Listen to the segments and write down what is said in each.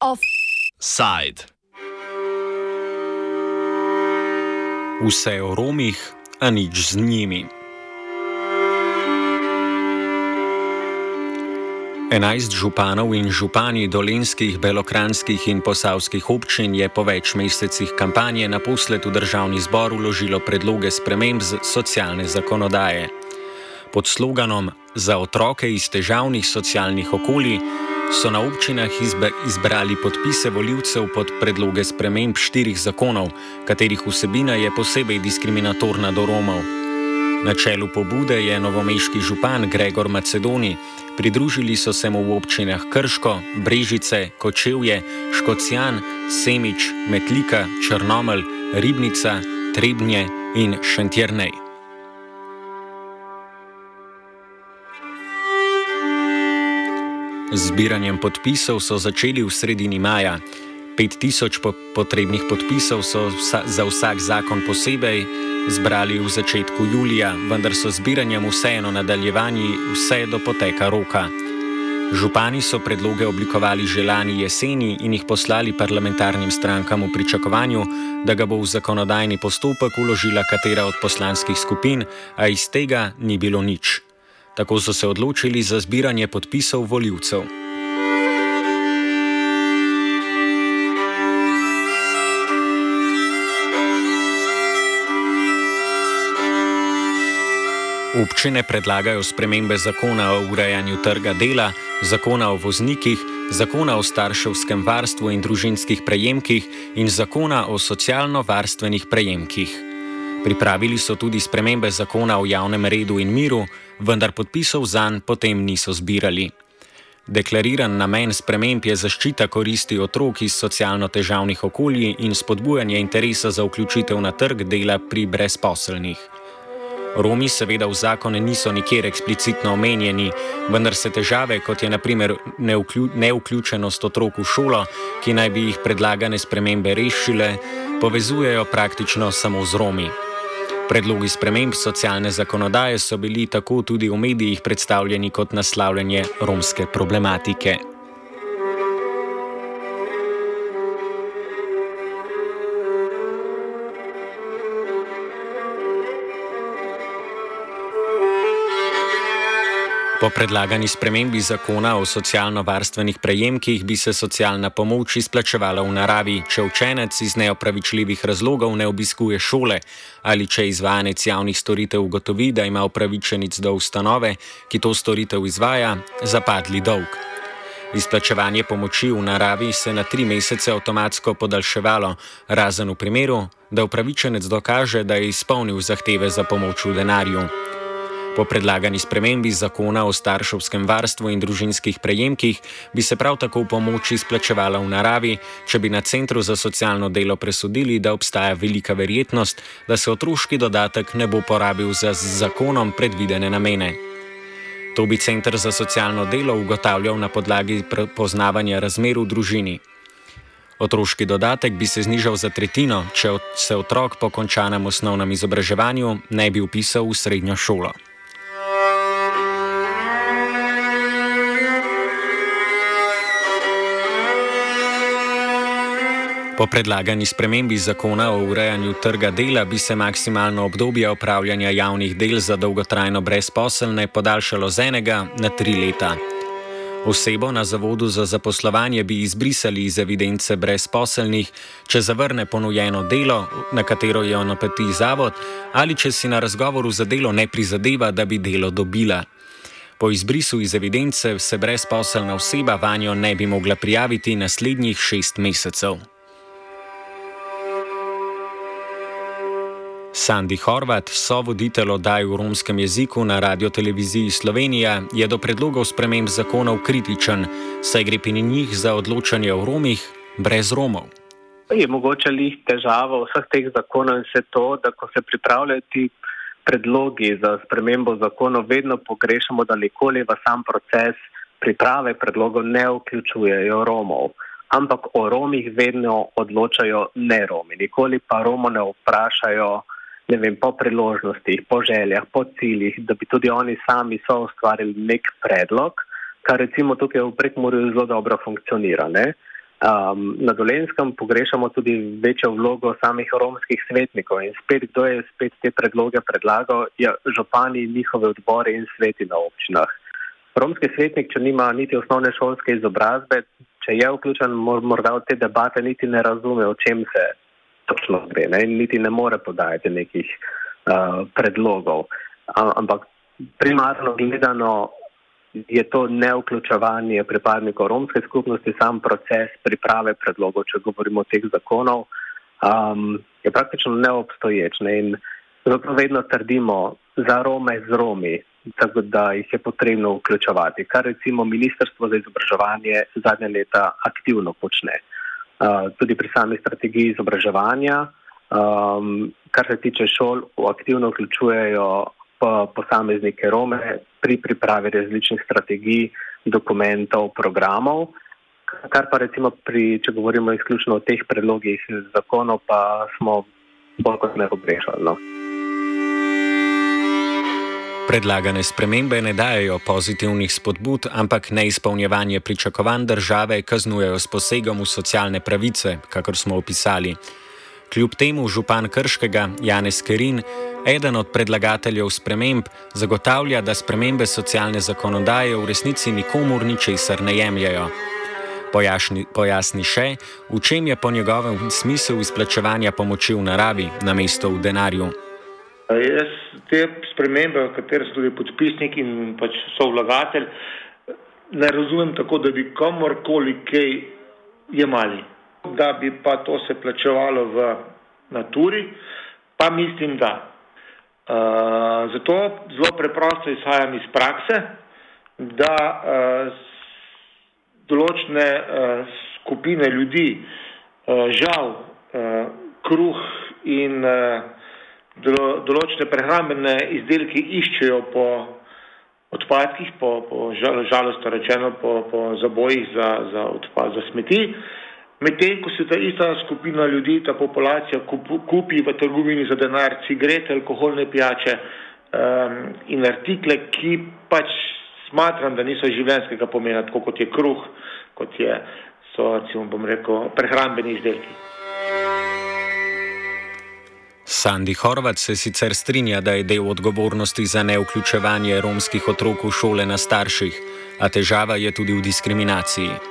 Offside. Vse o Romih, a nič z njimi. Enajst županov in župani dolenskih, belokranskih in posavskih občin je po več mesecih kampanje naposled v državni zbor uložilo predloge sprememb socialne zakonodaje. Pod sloganom Za otroke iz težavnih socialnih okolij so na občinah izbrali podpise voljivcev pod predloge sprememb štirih zakonov, katerih vsebina je posebej diskriminatorna do Romov. Na čelu pobude je novomeški župan Gregor Macedoni, pridružili so se mu v občinah Krško, Brežice, Kočevje, Škocijan, Semič, Metlika, Črnomelj, Ribnica, Trebnje in Šentjernej. Zbiranjem podpisov so začeli v sredini maja. 5000 po potrebnih podpisov so vsa, za vsak zakon posebej zbrali v začetku julija, vendar so zbiranjem vseeno nadaljevali vse do poteka roka. Župani so predloge oblikovali že lani jeseni in jih poslali parlamentarnim strankam v pričakovanju, da ga bo v zakonodajni postopek uložila katera od poslanskih skupin, a iz tega ni bilo nič. Tako so se odločili za zbiranje podpisov voljivcev. Občine predlagajo spremembe zakona o urejanju trga dela, zakona o voznikih, zakona o starševskem varstvu in družinskih prejemkih in zakona o socialno-varstvenih prejemkih. Pripravili so tudi spremembe zakona o javnem redu in miru, vendar podpisov zanj potem niso zbirali. Deklariran namen sprememb je zaščita koristi otrok iz socialno težavnih okolij in spodbujanje interesa za vključitev na trg dela pri brezposelnih. Romi seveda v zakone niso nikjer eksplicitno omenjeni, vendar se težave, kot je naprimer neuključenost otrok v šolo, ki naj bi jih predlagane spremembe rešile, povezujejo praktično samo z Romi. Predlogi sprememb socialne zakonodaje so bili tako tudi v medijih predstavljeni kot naslavljanje romske problematike. Po predlagani spremembi zakona o socialno-varstvenih prejemkih bi se socialna pomoč izplačevala v naravi, če učenec iz neopravičljivih razlogov ne obiskuje šole ali če izvajanec javnih storitev ugotovi, da ima upravičenic do ustanove, ki to storitev izvaja, zapadli dolg. Izplačevanje pomoči v naravi se na tri mesece avtomatsko podaljševalo, razen v primeru, da upravičenec dokaže, da je izpolnil zahteve za pomoč v denarju. Po predlagani spremembi zakona o starševskem varstvu in družinskih prejemkih bi se prav tako pomoč izplačevala v naravi, če bi na centru za socialno delo presodili, da obstaja velika verjetnost, da se otroški dodatek ne bo porabil za z zakonom predvidene namene. To bi centr za socialno delo ugotavljal na podlagi poznavanja razmer v družini. Otroški dodatek bi se znižal za tretjino, če se otrok po končanem osnovnem izobraževanju ne bi upisal v srednjo šolo. Po predlagani spremembi zakona o urejanju trga dela bi se maksimalno obdobje opravljanja javnih del za dolgotrajno brezposelne podaljšalo z enega na tri leta. Osebo na zavodu za zaposlovanje bi izbrisali iz evidence brezposelnih, če zavrne ponujeno delo, na katero jo napeti zavod, ali če si na razgovoru za delo ne prizadeva, da bi delo dobila. Po izbrisu iz evidence se brezposelna oseba vanjo ne bi mogla prijaviti naslednjih šest mesecev. Sandi Horvat, sovoditelj oddaj v romskem jeziku na Radio Televiziji Slovenija, je do predlogov sprememb zakonov kritičen, saj gre pri njih za odločanje o Romih brez Romov. Je mogoče li težava vseh teh zakonov in vse to, da ko se pripravljajo ti predlogi za spremembo zakonov, vedno pogrešamo, da nikoli v sam proces priprave predlogov ne vključujejo Romov. Ampak o Romih vedno odločajo ne Romi. Nikoli pa Romo ne vprašajo, ne vem, po priložnostih, po željah, po ciljih, da bi tudi oni sami so ustvarili nek predlog, kar recimo tukaj v prekmorju zelo dobro funkcionira. Ne? Um, na Dolenskem pogrešamo tudi večjo vlogo samih romskih svetnikov in spet, kdo je spet te predloge predlagal, je ja, župani, njihove odbore in sveti na občinah. Romski svetnik, če nima niti osnovne šolske izobrazbe, če je vključen, morda od te debate niti ne razume, o čem se točno gre ne? in niti ne more podajati nekih uh, predlogov. Ampak primarno gledano je to neuključevanje pripadnikov romske skupnosti, sam proces priprave predlogov, če govorimo o teh zakonov, um, je praktično neobstoječ. Ne? In zato vedno trdimo za Rome z Romi, tako da jih je potrebno vključevati, kar recimo Ministrstvo za izobraževanje zadnje leta aktivno počne. Uh, tudi pri sami strategiji izobraževanja, um, kar se tiče šol, aktivno vključujejo posameznike Rome pri pripravi različnih strategij, dokumentov, programov. Kar pa recimo pri, če govorimo izključno o teh predlogih zakonov, pa smo bolj kot ne obrešali. No. Predlagane spremembe ne dajo pozitivnih spodbud, ampak neizpolnjevanje pričakovanj države kaznujejo s posegom v socialne pravice, kakor smo opisali. Kljub temu župan Krškega Janez Kerin, eden od predlagateljev sprememb, zagotavlja, da spremembe socialne zakonodaje v resnici nikomur ničesar ne jemljajo. Pojasni, pojasni še, v čem je po njegovem smisel izplačevanja pomoči v naravi na mesto v denarju. Jaz te spremembe, v kateri so tudi podpisnik in pač so vlagatelj, ne razumem tako, da bi komorkoli kaj jemali da bi pa to se plačevalo v naturi, pa mislim, da. Uh, zato zelo preprosto izhajam iz prakse, da uh, določene uh, skupine ljudi uh, žal uh, kruh in uh, določene prehrambene izdelke iščejo po odpadkih, po, po žalosto rečeno, po, po zabojih za, za, odpad, za smeti. Medtem ko se ta ista skupina ljudi, ta populacija kupi v trgovini za denar cigarete, alkoholne pijače um, in artikle, ki pač smatram, da niso življenskega pomena, tako kot je kruh, kot je, so, recimo, bom rekel, prehrambeni izdelki. Sandi Horvat se sicer strinja, da je del odgovornosti za neuključevanje romskih otrok v šole na starših, a težava je tudi v diskriminaciji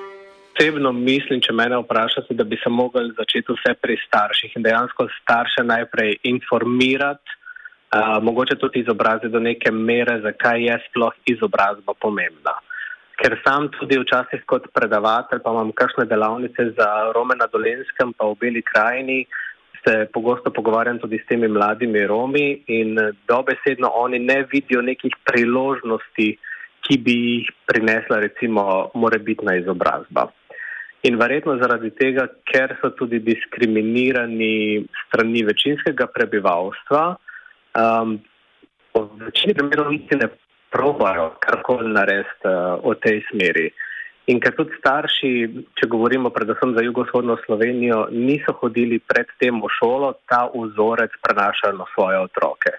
osebno mislim, če mene vprašate, da bi se mogli začeti vse pri starših in dejansko starše najprej informirati, uh, mogoče tudi izobraziti do neke mere, zakaj je sploh izobrazba pomembna. Ker sam tudi včasih kot predavatelj, pa imam kakšne delavnice za Rome na Dolenskem, pa v Beli krajini, se pogosto pogovarjam tudi s temi mladimi Romi in dobesedno oni ne vidijo nekih priložnosti, ki bi jih prinesla recimo morebitna izobrazba. In verjetno zaradi tega, ker so tudi diskriminirani strani večinskega prebivalstva, um, v večini primerov niti ne probajo karkoli narediti uh, v tej smeri. In ker tudi starši, če govorimo predvsem za jugovzhodno Slovenijo, niso hodili predtem v šolo, ta vzorec prenašajo na svoje otroke.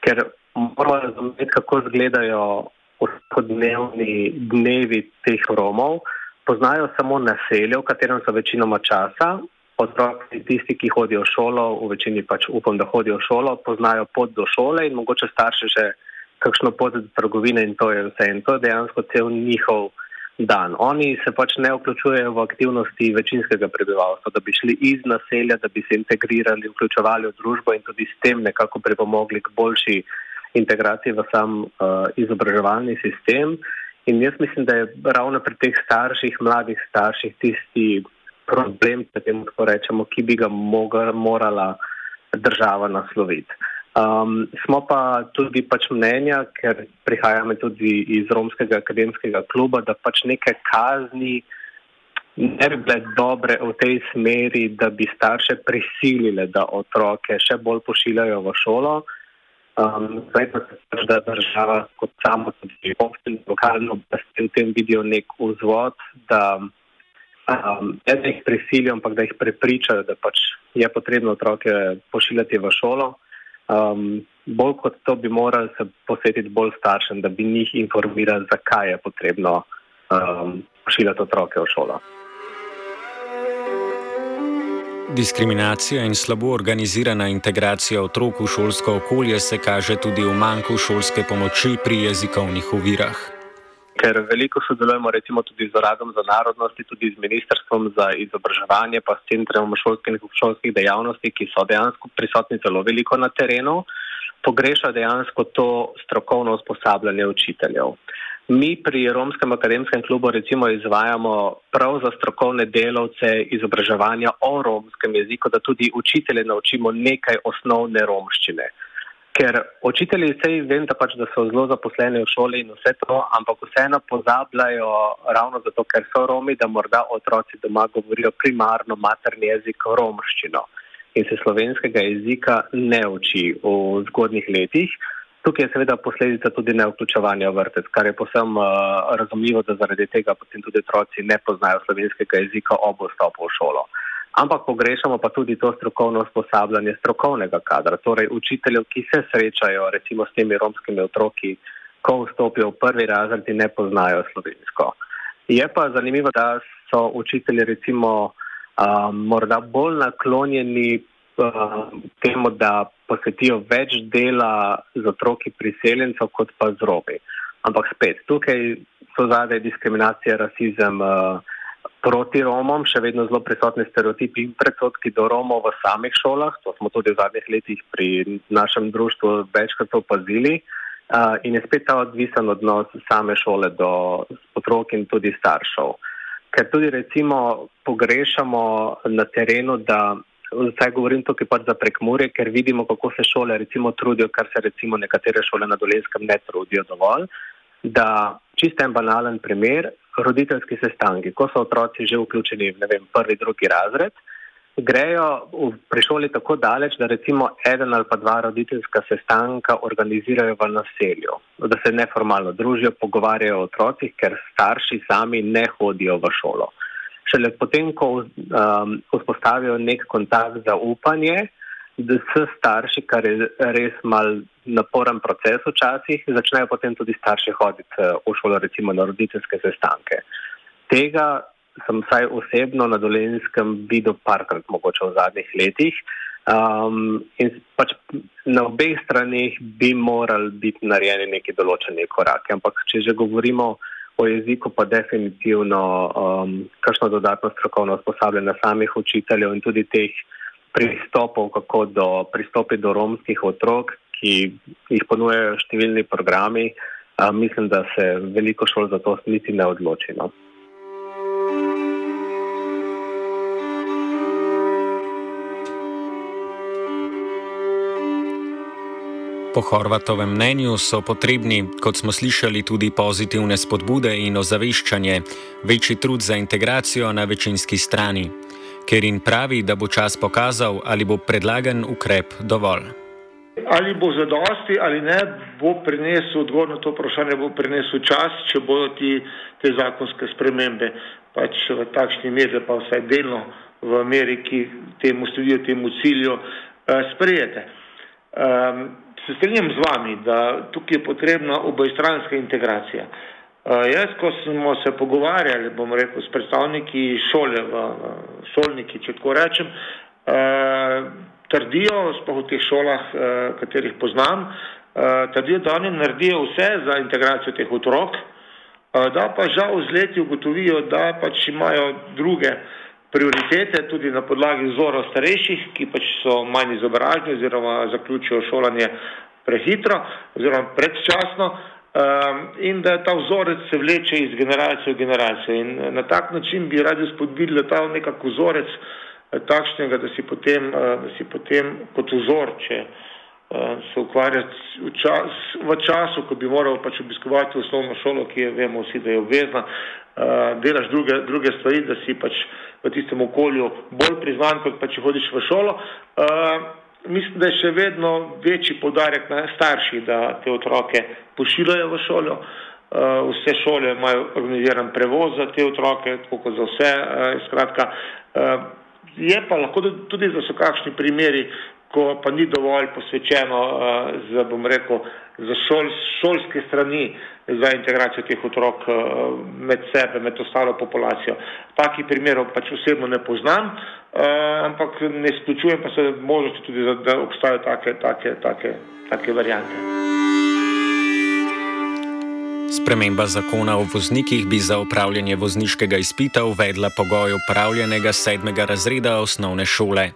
Ker moramo razumeti, kako izgledajo vsakodnevni dnevi teh Romov poznajo samo naselje, v katerem so večinoma časa. Otroci, tisti, ki hodijo v šolo, v večini pač upam, da hodijo v šolo, poznajo pot do šole in mogoče starši že kakšno pot do trgovine in to je vse. In to je dejansko cel njihov dan. Oni se pač ne vključujejo v aktivnosti večinskega prebivalstva, da bi šli iz naselja, da bi se integrirali, vključevali v družbo in tudi s tem nekako pripomogli k boljši integraciji v sam uh, izobraževalni sistem. In jaz mislim, da je ravno pri teh starših, mladih starših, tisti problem, tako rečemo, ki bi ga mogla, morala država nasloviti. Um, smo pa tudi pač mnenja, ker prihajamo tudi iz romskega akademskega kluba, da pač neke kazni ne bi bile dobre v tej smeri, da bi starše prisilile, da otroke še bolj pošiljajo v šolo. Um, zdaj pa se pač da država kot samo tudi občin, lokalno oblasti v tem vidijo nek vzvod, da um, ne da jih prisilijo, ampak da jih prepričajo, da pač je potrebno otroke pošiljati v šolo. Um, bolj kot to bi morali se posvetiti bolj staršem, da bi njih informirali, zakaj je potrebno um, pošiljati otroke v šolo. Diskriminacija in slabo organizirana integracija otrok v šolsko okolje se kaže tudi v manjku šolske pomoči pri jezikovnih ovirah. Ker veliko sodelujemo recimo tudi z Uradom za narodnosti, tudi z Ministrstvom za izobraževanje, pa s Centrom šolskih, šolskih dejavnosti, ki so dejansko prisotni zelo veliko na terenu, pogreša dejansko to strokovno usposabljanje učiteljev. Mi pri Romskem akademskem klubu recimo izvajamo prav za strokovne delavce izobraževanja o romskem jeziku, da tudi učitelje naučimo nekaj osnovne romščine. Ker učitelji vsej vem, da, pač, da so zelo zaposleni v šoli in vse to, ampak vseeno pozabljajo ravno zato, ker so Romi, da morda otroci doma govorijo primarno materni jezik romščino in se slovenskega jezika ne uči v zgodnih letih. Tukaj je seveda posledica tudi neuključevanja v vrtec, kar je posem uh, razumljivo, da zaradi tega potem tudi otroci ne poznajo slovenskega jezika ob vstopu v šolo. Ampak pogrešamo pa tudi to strokovno usposabljanje strokovnega kadra, torej učiteljev, ki se srečajo recimo s temi romskimi otroki, ko vstopijo v prvi razred in ne poznajo slovensko. Je pa zanimivo, da so učitelji recimo uh, morda bolj naklonjeni uh, temu, da posvetijo več dela z otroki priseljencev, kot pa z robi. Ampak spet, tukaj so zadaj diskriminacija, rasizem uh, proti Romom, še vedno zelo prisotni stereotipi in predsotki do Romov v samih šolah. To smo tudi v zadnjih letih pri našem društvu večkrat opazili. Uh, in je spet ta odvisen odnos same šole do otrok in tudi staršev. Ker tudi recimo pogrešamo na terenu, da Zdaj govorim tukaj pač za prekmure, ker vidimo, kako se šole recimo trudijo, kar se recimo nekatere šole na Dolenskem ne trudijo dovolj. Da čisto en banalen primer, roditeljski sestanki, ko so otroci že vključeni v vem, prvi, drugi razred, grejo pri šoli tako daleč, da recimo eden ali pa dva roditeljska sestanka organizirajo v naselju, da se neformalno družijo, pogovarjajo o otrocih, ker starši sami ne hodijo v šolo. Šele potem, ko um, vzpostavijo nek kontakt za upanje, da s starši, kar je res mal naporen proces včasih, začnejo potem tudi starši hoditi uh, v šolo, recimo na roditeljske sestanke. Tega sem vsaj osebno na dolenskem videl parkrat, mogoče v zadnjih letih. Um, in pač na obeh stranih bi morali biti narejeni neki določeni koraki. Ampak, če že govorimo o jeziku pa definitivno um, kakšno dodatno strokovno usposabljanje samih učiteljev in tudi teh pristopov, kako do pristopi do romskih otrok, ki jih ponujejo številni programi, um, mislim, da se veliko šol za to niti ne odloči. No. Po Horvatovem mnenju so potrebni, kot smo slišali, tudi pozitivne spodbude in ozaveščanje, večji trud za integracijo na večinski strani. Ker in pravi, da bo čas pokazal, ali bo predlagan ukrep dovolj. Ali bo zadosti ali ne, bo prinesel odgovor na to vprašanje, bo prinesel čas, če bodo ti, te zakonske spremembe pač v takšni meri, pa vsaj delno v Ameriki temu sledijo, temu cilju eh, sprejete. Um, se strinjam z vami, da tukaj je potrebna obojstranska integracija. Uh, jaz, ko smo se pogovarjali, bom rekel, s predstavniki šole, v, šolniki, če tako rečem, uh, trdijo, sploh v teh šolah, uh, katerih poznam, trdijo, da oni naredijo vse za integracijo teh otrok, da pa žal z leti ugotovijo, da pač imajo druge prioritete tudi na podlagi vzora starejših, ki pač so manj izobraženi oziroma zaključijo šolanje prehitro oziroma predčasno in da ta vzorec se vleče iz generacije v generacijo. In na tak način bi radi spodbudili ta nekak vzorec eh, takšnega, da si potem, eh, da si potem kot vzor, če se ukvarjati v, čas, v času, ko bi moral pač obiskovati osnovno šolo, ki je, vemo vsi, da je obvezna, delaš druge, druge stvari, da si pač v tistem okolju bolj priznan, kot pa če hodiš v šolo. Mislim, da je še vedno večji podarek na starši, da te otroke pošiljajo v šolo. Uh, vse šole imajo organiziran prevoz za te otroke, tako kot za vse. Uh, skratka, uh, je pa lahko tudi, da so kakšni primeri, ko pa ni dovolj posvečeno za, bom rekel, za šol, šolske strani za integracijo teh otrok med sebe, med ostalo populacijo. Takih primerov pač osebno ne poznam, ampak ne izključujem pa se možnosti tudi, da obstajajo take, take, take, take variante. Sprememba zakona o voznikih bi za upravljanje vozniškega izpita uvedla pogoj upravljenega sedmega razreda osnovne šole.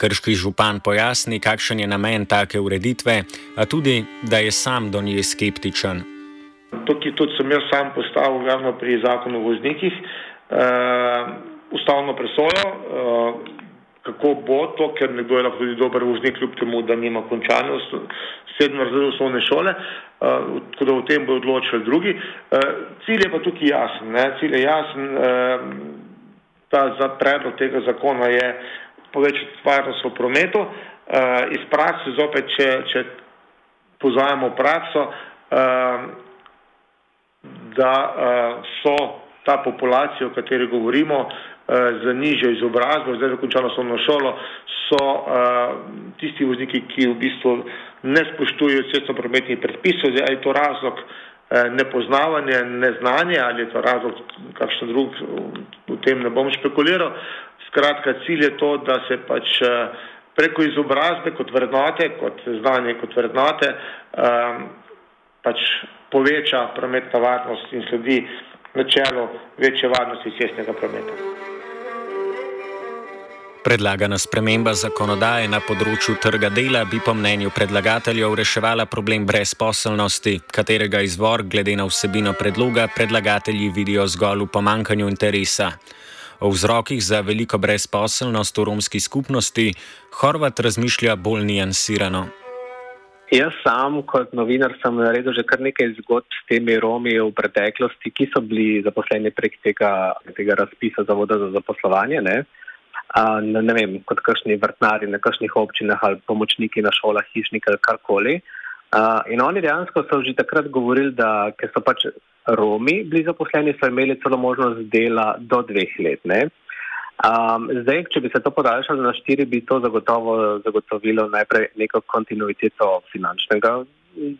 Krški župan pojasni, kakšen je namen take ureditve, a tudi, da je sam do nje skeptičen. Tukaj tudi sem jaz sam postavil ravno pri zakonu o voznikih uh, ustavno presojo, uh, kako bo to, ker nekdo je lahko tudi dober voznik, kljub temu, da nima končane sedme razrede osnovne šole, uh, tako da o tem bo odločili drugi. Uh, cilj je pa tukaj jasen. Ne? Cilj je jasen, uh, ta za predlog tega zakona je povečati varnost v prometu. Uh, iz prakse zopet, če, če pozajemo prakso, uh, da uh, so ta populacija, o kateri govorimo, uh, za nižjo izobrazbo, zdaj zakončano osnovno šolo, so uh, tisti vozniki, ki v bistvu ne spoštujejo cestno-prometnih predpisov, ali je to razlog uh, nepoznavanja, neznanja ali je to razlog kakšen drug, v tem ne bom špekuliral. Skratka, cilj je to, da se pač uh, preko izobrazbe kot vrednote, kot znanje kot vrednote, um, pač poveča prometna varnost in sledi načelo večje varnosti cestnega prometa. Predlagana sprememba zakonodaje na področju trga dela bi po mnenju predlagateljev reševala problem brezposelnosti, katerega izvor glede na vsebino predloga predlagatelji vidijo zgolj v pomankanju interesa. O vzrokih za veliko brezposelnost v romski skupnosti Horvat razmišlja bolj nijansirano. Jaz sam kot novinar sem naredil že kar nekaj zgodb s temi Romi v preteklosti, ki so bili zaposleni prek tega, tega razpisa Zavoda za zaposlovanje. Ne? ne, ne vem, kot kakšni vrtnari na kakšnih občinah ali pomočniki na šolah, hišniki ali karkoli. Uh, in oni dejansko so že takrat govorili, da so pač Romi bili zaposleni, so imeli celo možnost dela do dveh let. Um, zdaj, če bi se to podaljšalo na štiri, bi to zagotovo zagotovilo najprej neko kontinuiteto finančnega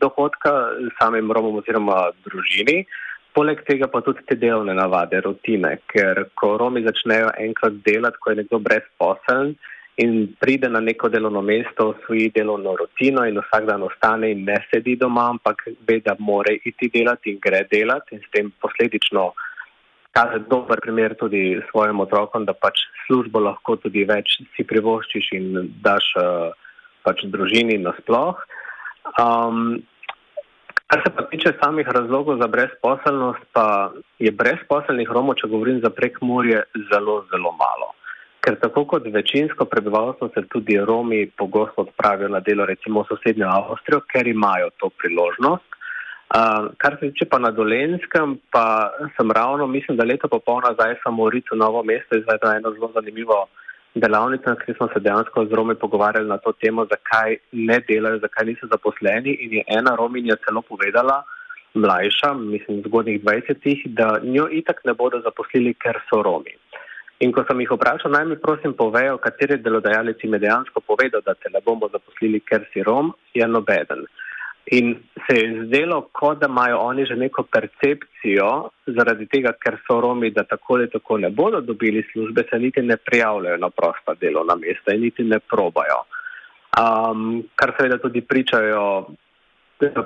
dohodka samim Romom oziroma družini. Uh, Poleg tega pa tudi te delovne navade, rutine, ker ko Romi začnejo enkrat delati, ko je nekdo brezposeln in pride na neko delovno mesto, svoji delovno rutino in vsak dan ostane in ne sedi doma, ampak ve, da more iti delati in gre delati in s tem posledično kaže dober primer tudi svojim otrokom, da pač službo lahko tudi več si privoščiš in daš uh, pač družini nasploh. Um, Kar se pa tiče samih razlogov za brezposelnost, pa je brezposelnih Romov, če govorim za prekmurje, zelo, zelo malo. Ker tako kot večinsko prebivalstvo se tudi Romi pogosto odpravijo na delo recimo v sosednjo Avstrijo, ker imajo to priložnost. Uh, kar se tiče pa na Dolenskem, pa sem ravno, mislim, da leto popolna zdaj samo v Ricu Novo mesto izvedla eno zelo zanimivo delavnica, kjer smo se dejansko z Romi pogovarjali na to temo, zakaj ne delajo, zakaj niso zaposleni. In je ena Rominja celo povedala, mlajša, mislim, zgodnjih 20-ih, da njo itak ne bodo zaposlili, ker so Romi. In ko sem jih vprašal, naj mi prosim povejo, kateri delodajalec jim je dejansko povedal, da te ne bomo zaposlili, ker si Rom, je nobeden. In se je zdelo, kot da imajo oni že neko percepcijo, zaradi tega, ker so Romi, da tako ali tako ne bodo dobili službe, se niti ne prijavljajo na prosta delovna mesta in niti ne probajo. Um, kar seveda tudi pričajo,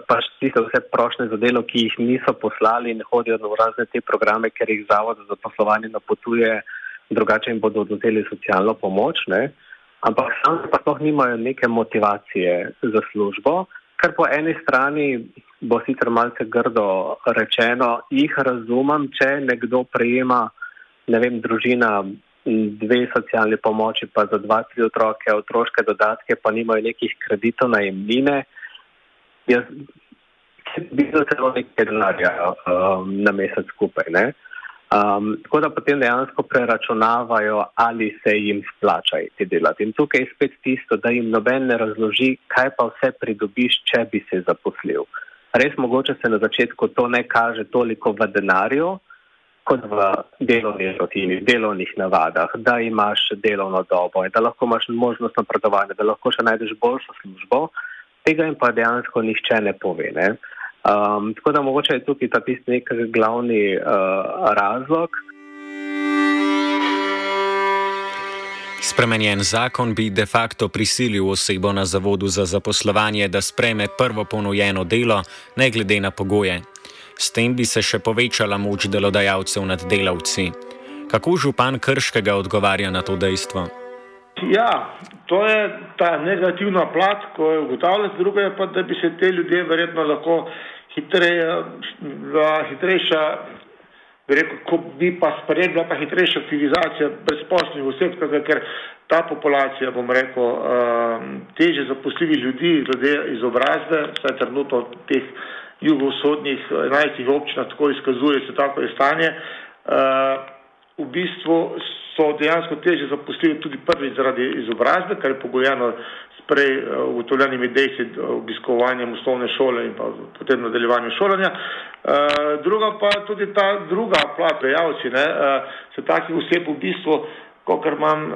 pač tiste vse prošle za delo, ki jih niso poslali in hodijo v razne te programe, ker jih zavod za zaposlovanje napotuje, drugače jim bodo oduzeli socialno pomoč. Ne? Ampak sami pa sploh nimajo neke motivacije za službo kar po eni strani bo sicer malce grdo rečeno, jih razumem, če nekdo prejema, ne vem, družina dve socialne pomoči, pa za dva, tri otroke, otroške dodatke, pa nimajo nekih kreditov na jemnine. Jaz bi celo nekaj denarja um, na mesec skupaj. Ne? Um, tako da potem dejansko preračunavajo, ali se jim splača iti delati. In tukaj je spet tisto, da jim noben ne razloži, kaj pa vse pridobiš, če bi se zaposlil. Res mogoče se na začetku to ne kaže toliko v denarju, kot v delovni rutini, delovnih navadah, da imaš delovno dobo da lahko imaš možnost napredovanja, da lahko še najdeš boljšo službo, tega jim pa dejansko nišče ne pove. Ne? Um, tako da mogoče je tukaj ta tisti nek glavni uh, razlog. Spremenjen zakon bi de facto prisilil osebo na zavodu za zaposlovanje, da spreme prvo ponujeno delo, ne glede na pogoje. S tem bi se še povečala moč delodajalcev nad delavci. Kako župan Krškega odgovarja na to dejstvo? Ja, to je ta negativna plat, ko je ugotavljati, druga je pa, da bi se te ljudje verjetno lahko hitreje, hitrejša, bi rekel, ko bi pa sprejela ta hitrejša aktivizacija brezposlnih oseb, ker ta populacija, bom rekel, teže zaposljivi ljudi glede izobrazbe, saj trenutno teh jugovzhodnih 11 občinah tako izkazuje, se tako je stanje. Uh, v bistvu so dejansko teže zaposljivi tudi prvi zaradi izobrazbe, kar je pogojeno prej uh, ugotovljenimi dejstvi obiskovanjem osnovne šole in pa potem nadaljevanjem šolanja. Uh, druga pa tudi ta druga plat, dejavci, ne, se takih oseb v bistvu Ko imam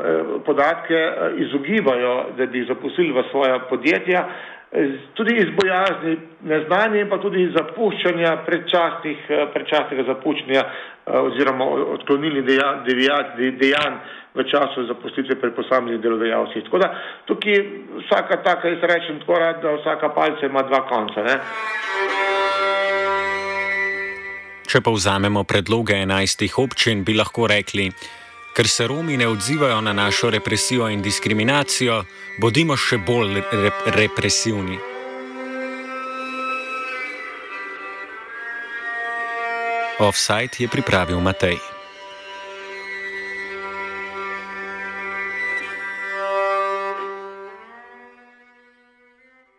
podatke, izogibajo, da bi zaposlili v svoja podjetja, tudi iz bojazni, neznanja in pa tudi iz zapuščanja predčasnih, eh, predčasnega zapuščanja eh, oziroma odklonilnih dejanj, dejanj v času zaposlitve pri posameznih delodajalcih. Tako da tukaj vsaka taka, jaz rečem tako rad, da vsaka palca ima dva konca. Ne? Če pa vzamemo predloge enajstih občin, bi lahko rekli, ker se Romi ne odzivajo na našo represijo in diskriminacijo, bodimo še bolj rep represivni. Offside je pripravil Matej.